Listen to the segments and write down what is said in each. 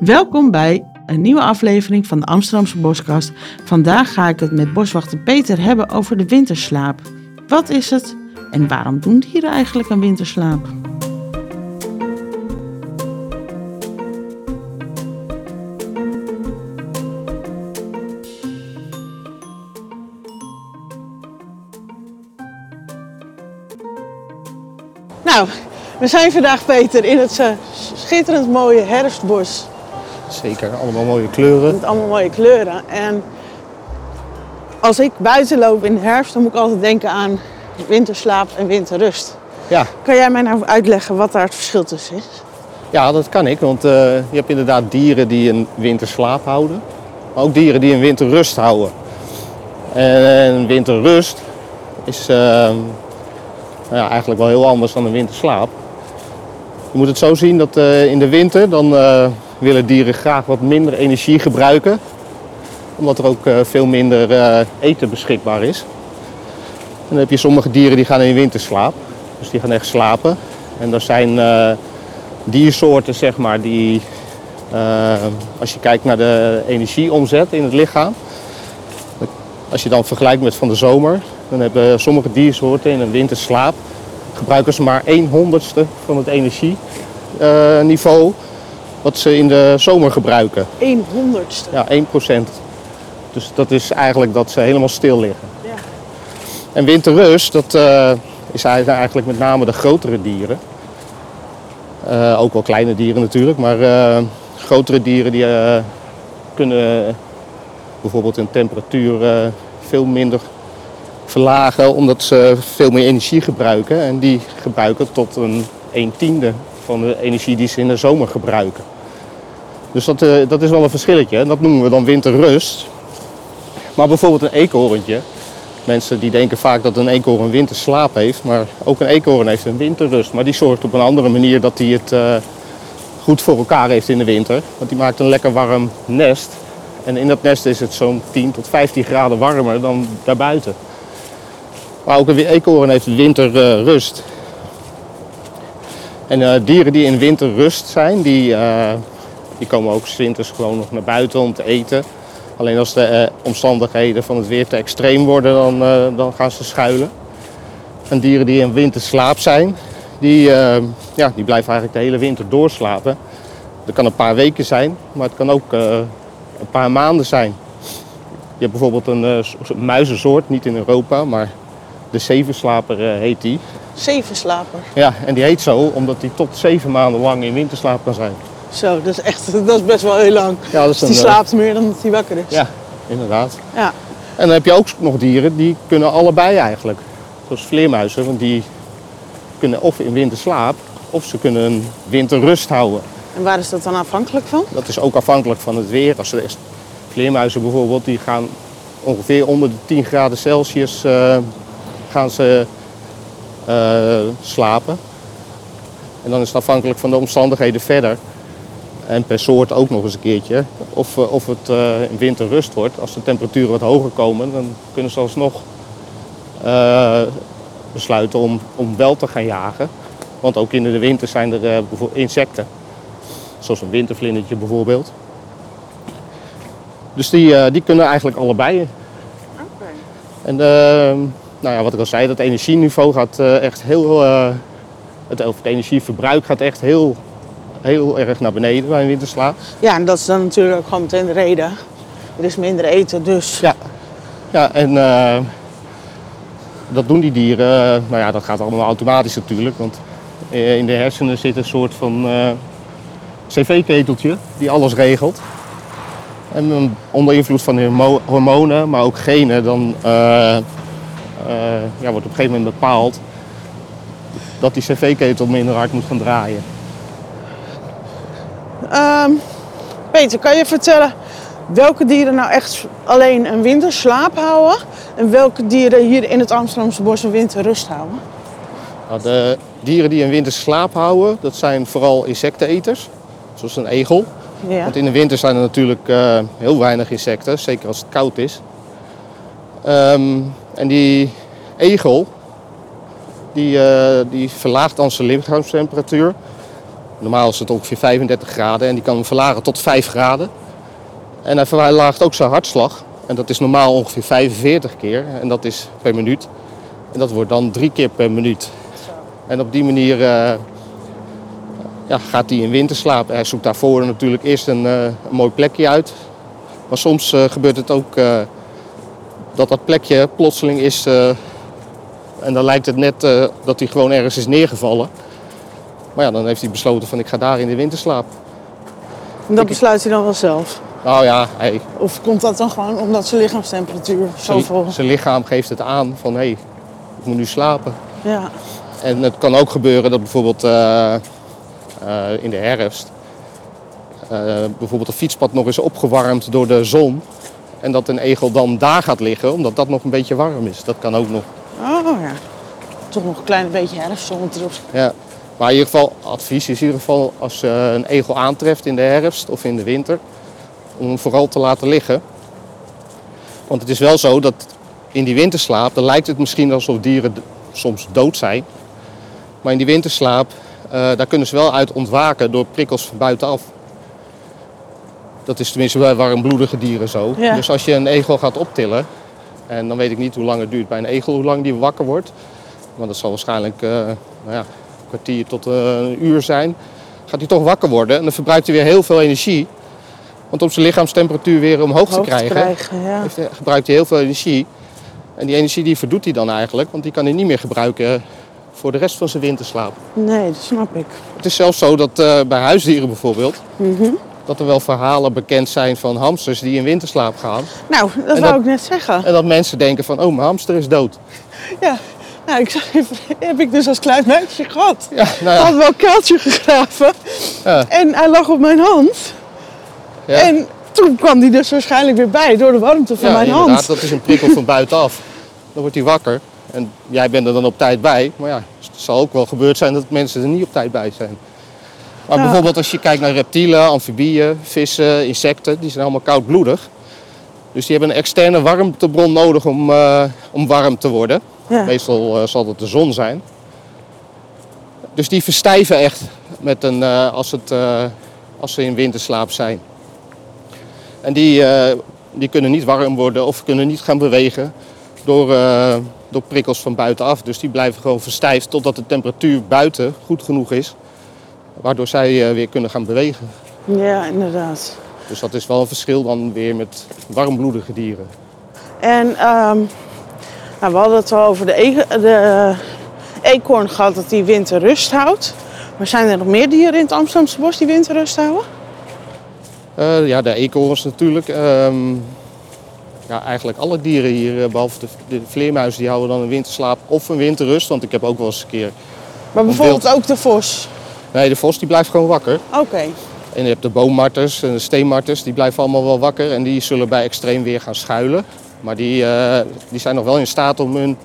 Welkom bij een nieuwe aflevering van de Amsterdamse Boskast. Vandaag ga ik het met boswachter Peter hebben over de winterslaap. Wat is het en waarom doen dieren eigenlijk een winterslaap? Nou, we zijn vandaag, Peter, in het eh, schitterend mooie herfstbos. Zeker, allemaal mooie kleuren. Met allemaal mooie kleuren. En als ik buiten loop in de herfst, dan moet ik altijd denken aan winterslaap en winterrust. Ja, Kan jij mij nou uitleggen wat daar het verschil tussen is? ja, dat kan ik, want eh, je hebt inderdaad dieren die een winterslaap houden. Maar ook dieren die een winterrust houden. En winterrust is eh, nou ja, eigenlijk wel heel anders dan een winterslaap. Je moet het zo zien dat eh, in de winter dan willen dieren graag wat minder energie gebruiken. Omdat er ook eh, veel minder eh, eten beschikbaar is. Dan heb je sommige dieren die gaan in winterslaap. Dus die gaan echt slapen. En er zijn eh, diersoorten zeg maar die, als je kijkt naar de energieomzet in het lichaam. Als je dan vergelijkt met van de zomer, dan hebben sommige diersoorten in een winterslaap gebruiken ze maar 1 honderdste van het energieniveau wat ze in de zomer gebruiken. Een honderdste. Ja, 1% Dus dat is eigenlijk dat ze helemaal stil liggen. Ja. En winterrust, dat eh, is eigenlijk met name de grotere dieren. Eh, ook wel kleine dieren natuurlijk, maar eh, grotere dieren die kunnen bijvoorbeeld hun temperatuur veel minder verlagen omdat ze veel meer energie gebruiken. En die gebruiken tot een 1 tiende van de energie die ze in de zomer gebruiken. Dus dat, eh, dat is wel een verschilletje. En dat noemen we dan winterrust. Maar bijvoorbeeld een eekhoorntje. Mensen die denken vaak dat een eekhoorn winterslaap heeft. Maar ook een eekhoorn heeft een winterrust. Maar die zorgt op een andere manier dat hij het eh, goed voor elkaar heeft in de winter. Want die maakt een lekker warm nest. En in dat nest is het zo'n 10 tot 15 graden warmer dan daarbuiten. Maar ook een eekhoorn heeft winterrust. En eh, dieren die in winterrust zijn, die, die komen ook winters gewoon nog naar buiten om te eten. Alleen als de eh, omstandigheden van het weer te extreem worden, dan, eh, dan gaan ze schuilen. En dieren die in winterslaap zijn, die, eh, ja, die blijven eigenlijk de hele winter doorslapen. Dat kan een paar weken zijn, maar het kan ook een paar maanden zijn. Je hebt bijvoorbeeld een soort muizensoort, niet in Europa, maar de zevenslaper heet die. Zevenslaper. Ja, en die heet zo omdat die tot zeven maanden lang in winterslaap kan zijn. Zo, dat is echt dat is best wel heel lang. Ja, dat is Dus die eh, slaapt meer dan dat hij wakker is. Ja, inderdaad. Ja. En dan heb je ook nog dieren die kunnen allebei eigenlijk. Zoals vleermuizen, want die kunnen of in winterslaap of ze kunnen een winterrust houden. En waar is dat dan afhankelijk van? Dat is ook afhankelijk van het weer. Als ze vleermuizen bijvoorbeeld, die gaan ongeveer onder de 10 graden Celsius eh, gaan ze eh, slapen. En dan is het afhankelijk van de omstandigheden verder. En per soort ook nog eens een keertje. Of, eh, of het eh, in winterrust wordt. Als de temperaturen wat hoger komen, dan kunnen ze alsnog eh, besluiten om, om wel te gaan jagen. Want ook in de winter zijn er bijvoorbeeld insecten. Zoals een wintervlindertje bijvoorbeeld. Dus die, die kunnen eigenlijk allebei. En eh, nou ja, wat ik al zei, dat energieniveau gaat echt heel. het, of het energieverbruik gaat echt heel, heel erg naar beneden bij een winterslaap. Ja, en dat is dan natuurlijk gewoon meteen de reden. Er is minder eten, dus Ja, ja en eh, dat doen die dieren. nou ja, dat gaat allemaal automatisch natuurlijk. Want eh, in de hersenen zit een soort van eh, cv-keteltje die alles regelt. En onder invloed van hormo- hormonen, maar ook genen, dan ja, wordt op een gegeven moment bepaald dat die cv-ketel minder hard moet gaan draaien. Ehm, Peter, kan je vertellen welke dieren nou echt alleen een winterslaap houden en welke dieren hier in het Amsterdamse bos een winterrust houden? Nou, de dieren die in winter slaap houden, dat zijn vooral insecteneters, zoals een egel. Ja. Want in de winter zijn er natuurlijk eh, heel weinig insecten, zeker als het koud is. Ehm, en die egel, die, eh, die verlaagt dan zijn lichaamstemperatuur Normaal is het ongeveer 35 graden en die kan verlagen tot 5 graden. En hij verlaagt ook zijn hartslag. En dat is normaal ongeveer 45 keer en dat is per minuut. En dat wordt dan drie keer per minuut. En op die manier uh, ja, gaat hij in winterslaap. Hij zoekt daarvoor natuurlijk eerst een, een mooi plekje uit. Maar soms uh, gebeurt het ook dat dat plekje plotseling is. en dan lijkt het net dat hij gewoon ergens is neergevallen. Maar ja, dan heeft hij besloten van ik ga daar in de winterslaap. En dat besluit hij dan wel zelf? Nou ja, hij... Of komt dat dan gewoon omdat zijn lichaamstemperatuur zoveel... Zijn lichaam geeft het aan van hé, hey, ik moet nu slapen. Ja. En het kan ook gebeuren dat bijvoorbeeld uh, uh, in de herfst... Uh, bijvoorbeeld een fietspad nog is opgewarmd door de zon. En dat een egel dan daar gaat liggen, omdat dat nog een beetje warm is. Dat kan ook nog. Oh ja. Toch nog een klein beetje herfstzon erop. Ja. Maar in ieder geval, advies is in ieder geval als je een egel aantreft in de herfst of in de winter, om hem vooral te laten liggen. Want het is wel zo dat in die winterslaap, dan lijkt het misschien alsof dieren soms dood zijn. Maar in die winterslaap, uh, daar kunnen ze wel uit ontwaken door prikkels van buitenaf. Dat is tenminste bij warmbloedige dieren zo. Ja. Dus als je een egel gaat optillen, en dan weet ik niet hoe lang het duurt bij een egel, hoe lang die wakker wordt. Maar dat zal waarschijnlijk uh, nou ja, kwartier tot uh, een uur zijn. Gaat hij toch wakker worden en dan verbruikt hij weer heel veel energie. Want om zijn lichaamstemperatuur weer omhoog Hoog te krijgen, te krijgen ja. heeft hij- gebruikt hij heel veel energie. En die energie die verdoet hij dan eigenlijk, want die kan hij niet meer gebruiken voor de rest van zijn winterslaap. Nee, dat snap ik. Het is zelfs zo dat eh, bij huisdieren bijvoorbeeld, dat er wel verhalen bekend zijn van hamsters die in winterslaap gaan. Nou, dat En wou dat- ik net zeggen. En dat mensen denken van, oh, mijn hamster is dood. Ja. Nou, ik heb ik dus als klein meisje gehad. Ja, nou had ja. wel een kuiltje gegraven. Ja. En hij lag op mijn hand. ja. En toen kwam hij dus waarschijnlijk weer bij door de warmte van ja, mijn inderdaad, hand. dat is een prikkel van buitenaf. Dan wordt hij wakker. En jij bent er dan op tijd bij. Maar ja, het zal ook wel gebeurd zijn dat mensen er niet op tijd bij zijn. Maar Ja. bijvoorbeeld als je kijkt naar reptielen, amfibieën, vissen, insecten, die zijn allemaal koudbloedig. Dus die hebben een externe warmtebron nodig om, eh, om warm te worden. Ja. Meestal eh, zal dat de zon zijn. Dus die verstijven echt met een, eh, als, het, eh, als ze in winterslaap zijn. En die, die kunnen niet warm worden of kunnen niet gaan bewegen door, door prikkels van buitenaf. Dus die blijven gewoon verstijfd totdat de temperatuur buiten goed genoeg is. Waardoor zij weer kunnen gaan bewegen. Ja, inderdaad. Dus dat is wel een verschil dan weer met warmbloedige dieren. En ehm, nou, we hadden het al over de, e de eekhoorn gehad dat die winterrust houdt. Maar zijn er nog meer dieren in het Amsterdamse bos die winterrust houden? Eh, ja, de eekhoorns natuurlijk. Ehm, ja, eigenlijk alle dieren hier, eh, behalve de, de vleermuizen, die houden dan een winterslaap of een winterrust. Want ik heb ook wel eens een keer... Maar bijvoorbeeld ook de vos. Nee, de vos die blijft gewoon wakker. Oké. En je hebt de boommarters en de steenmarters, die blijven allemaal wel wakker. En die zullen bij extreem weer gaan schuilen. Maar die, eh, die zijn nog wel in staat om hun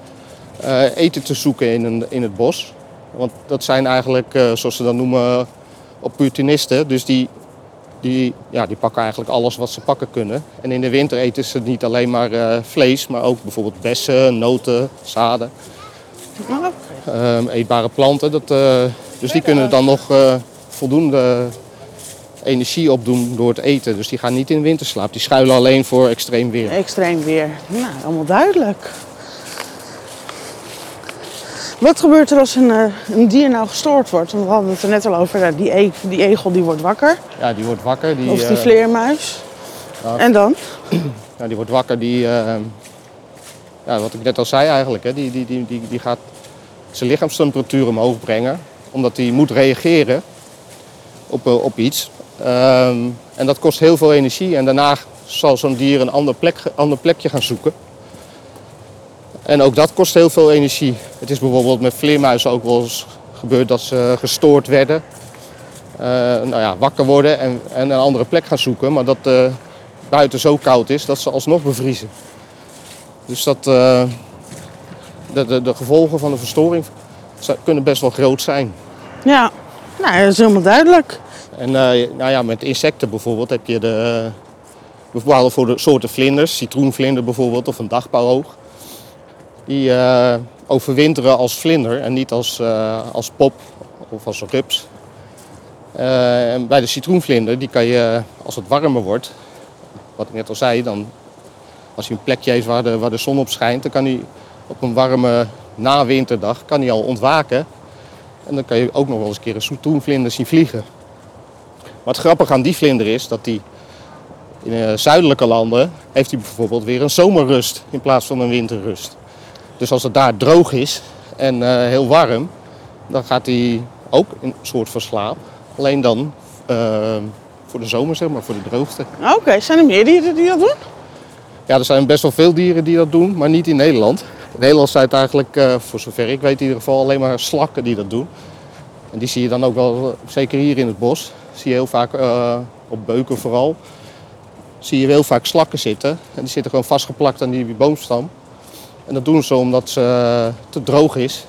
eh, eten te zoeken in, een, in het bos. Want dat zijn eigenlijk, eh, zoals ze dat noemen, opportunisten. Dus die, die, ja, die pakken eigenlijk alles wat ze pakken kunnen. En in de winter eten ze niet alleen maar vlees, maar ook bijvoorbeeld bessen, noten, zaden. Ehm, eetbare planten. Dat, dus die kunnen dan nog voldoende energie opdoen door het eten. Dus die gaan niet in winterslaap. Die schuilen alleen voor extreem weer. Extreem weer. Nou, allemaal duidelijk. Wat gebeurt er als een, eh, een dier nou gestoord wordt? Want we hadden het er net al over. nou, Die, e die egel die wordt wakker. Ja, die wordt wakker. Die, Of die eh, vleermuis. ja. En dan? ja, die wordt wakker. Die, eh, ja, wat ik net al zei eigenlijk. Hè, die, die, die, die, die gaat zijn lichaamstemperatuur omhoog brengen. Omdat hij moet reageren op, eh, op iets. Ehm, en dat kost heel veel energie. En daarna zal zo'n dier een ander, plek, plekje gaan zoeken. En ook dat kost heel veel energie. Het is bijvoorbeeld met vleermuizen ook wel eens gebeurd dat ze gestoord werden. Eh, nou ja, wakker worden en, en een andere plek gaan zoeken. Maar dat eh, buiten zo koud is dat ze alsnog bevriezen. Dus dat, eh, de, de, gevolgen van de verstoring kunnen best wel groot zijn. Ja, nou, dat is helemaal duidelijk. En eh, nou ja, met insecten bijvoorbeeld heb je de eh, bepaalde voor de soorten vlinders, citroenvlinder bijvoorbeeld of een dagpauwoog. Die eh, overwinteren als vlinder en niet als, als pop of als rups. En bij de citroenvlinder, die kan je als het warmer wordt, wat ik net al zei, dan als hij een plekje heeft waar de, waar de zon op schijnt, dan kan hij op een warme nawinterdag kan hij al ontwaken. En dan kan je ook nog wel eens een keer een citroenvlinder zien vliegen. Maar het grappige aan die vlinder is dat hij in eh, zuidelijke landen heeft hij bijvoorbeeld weer een zomerrust in plaats van een winterrust. Dus als het daar droog is en eh, heel warm, dan gaat hij ook in een soort van slaap. Alleen dan eh, voor de zomer, zeg maar, voor de droogte. Oké, zijn er meer dieren die dat doen? Ja, er zijn best wel veel dieren die dat doen, maar niet in Nederland. In Nederland zijn het eigenlijk, voor zover ik weet in ieder geval, alleen maar slakken die dat doen. En die zie je dan ook wel, zeker hier in het bos, zie je heel vaak eh, op beuken vooral, zie je heel vaak slakken zitten. En die zitten gewoon vastgeplakt aan die boomstam. En dat doen ze omdat ze eh, te droog is.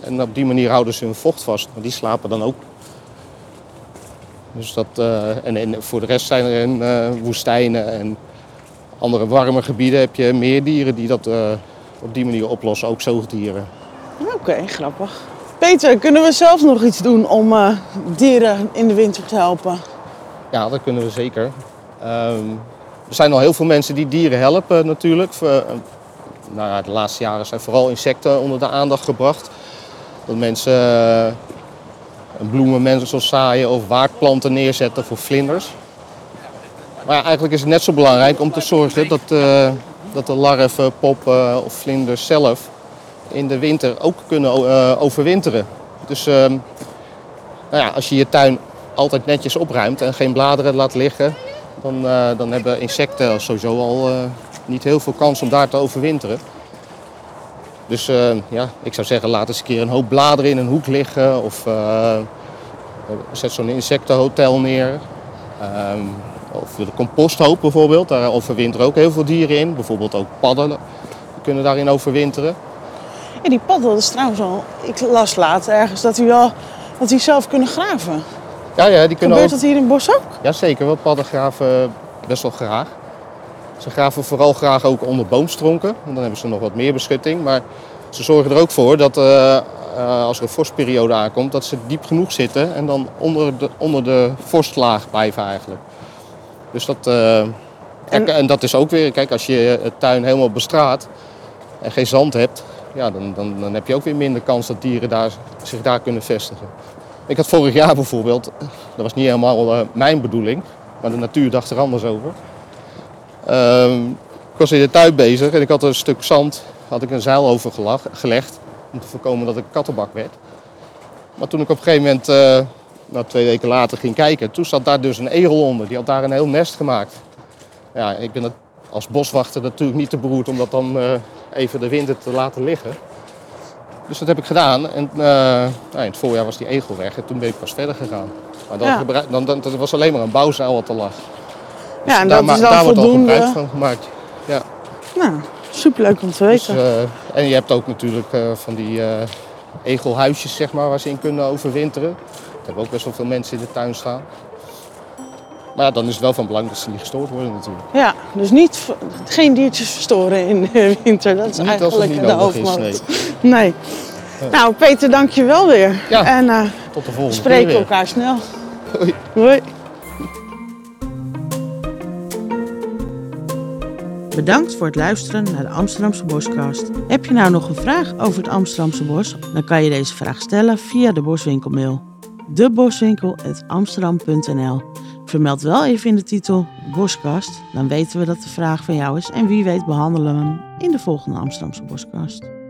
En op die manier houden ze hun vocht vast. Maar die slapen dan ook. Dus dat, eh, en, en voor de rest zijn er in woestijnen en andere warme gebieden heb je meer dieren die dat op die manier oplossen. Ook zoogdieren. Oké, grappig. Peter, kunnen we zelf nog iets doen om eh, dieren in de winter te helpen? Ja, dat kunnen we zeker. Ehm, er zijn al heel veel mensen die dieren helpen natuurlijk. Voor, eh, nou ja, de laatste jaren zijn vooral insecten onder de aandacht gebracht. Dat mensen eh, bloemen mensen zaaien of waardplanten neerzetten voor vlinders. Maar eigenlijk is het net zo belangrijk om te zorgen dat, dat de larven, poppen of vlinders zelf in de winter ook kunnen eh, overwinteren. Dus ehm, nou ja, als je je tuin altijd netjes opruimt en geen bladeren laat liggen, dan, eh, dan hebben insecten sowieso al eh, niet heel veel kans om daar te overwinteren. Dus ja, ik zou zeggen, laat eens een keer een hoop bladeren in een hoek liggen of zet zo'n insectenhotel neer. Ehm, of de composthoop bijvoorbeeld, daar overwinteren ook heel veel dieren in. Bijvoorbeeld ook padden kunnen daarin overwinteren. Ja, die padden, dat is trouwens al... Ik las later ergens dat die wel... Dat die zelf kunnen graven. Ja, ja, die kunnen Gebeurt ook... dat hier in het bos ook? Jazeker, wel padden graven best wel graag. Ze graven vooral graag ook onder boomstronken, want dan hebben ze nog wat meer beschutting. Maar ze zorgen er ook voor dat eh, eh, als er een vorstperiode aankomt, dat ze diep genoeg zitten en dan onder de, onder de vorstlaag blijven eigenlijk. Dus dat, eh, kijk, en... dat is ook weer, kijk, als je het tuin helemaal bestraat en geen zand hebt, ja, dan, dan, dan heb je ook weer minder kans dat dieren daar, zich daar kunnen vestigen. Ik had vorig jaar bijvoorbeeld, dat was niet helemaal eh, mijn bedoeling, maar de natuur dacht er anders over. Ehm, ik was in de tuin bezig en ik had een stuk zand, had ik een zeil over gelegd om te voorkomen dat ik kattenbak werd. Maar toen ik op een gegeven moment, nou, twee weken later ging kijken, toen zat daar dus een egel onder. Die had daar een heel nest gemaakt. Ja, ik ben het als boswachter natuurlijk niet te beroerd om dat dan eh, even de winter te laten liggen. Dus dat heb ik gedaan en eh, nou, in het voorjaar was die egel weg en toen ben ik pas verder gegaan. Maar dan Ja. gebruik- dan, dan, dat was alleen maar een bouwzuil wat er lag. Dus Ja, en daar dat ma- is dan daar wordt al gebruik van gemaakt. Ja. Nou, superleuk om te Dus, weten. eh, en je hebt ook natuurlijk eh, van die egelhuisjes zeg maar, waar ze in kunnen overwinteren. Dat hebben ook best wel veel mensen in de tuin staan. Maar ja, dan is het wel van belang dat ze niet gestoord worden natuurlijk. Ja, dus niet, geen diertjes verstoren in de winter. Dat is Niet als het eigenlijk niet de hoofdmoot. nee. Nee. Nou, Peter, dank je wel weer. Ja. En eh, Tot de we volgende spreken keer weer. elkaar snel. Hoi. Hoi. Bedankt voor het luisteren naar de Amsterdamse Boscast. Heb je nou nog een vraag over het Amsterdamse bos? Dan kan je deze vraag stellen via de Boswinkelmail. Deboswinkel.amsterdam.nl Vermeld wel even in de titel Boscast, dan weten we dat de vraag van jou is en wie weet behandelen we hem in de volgende Amsterdamse Boscast.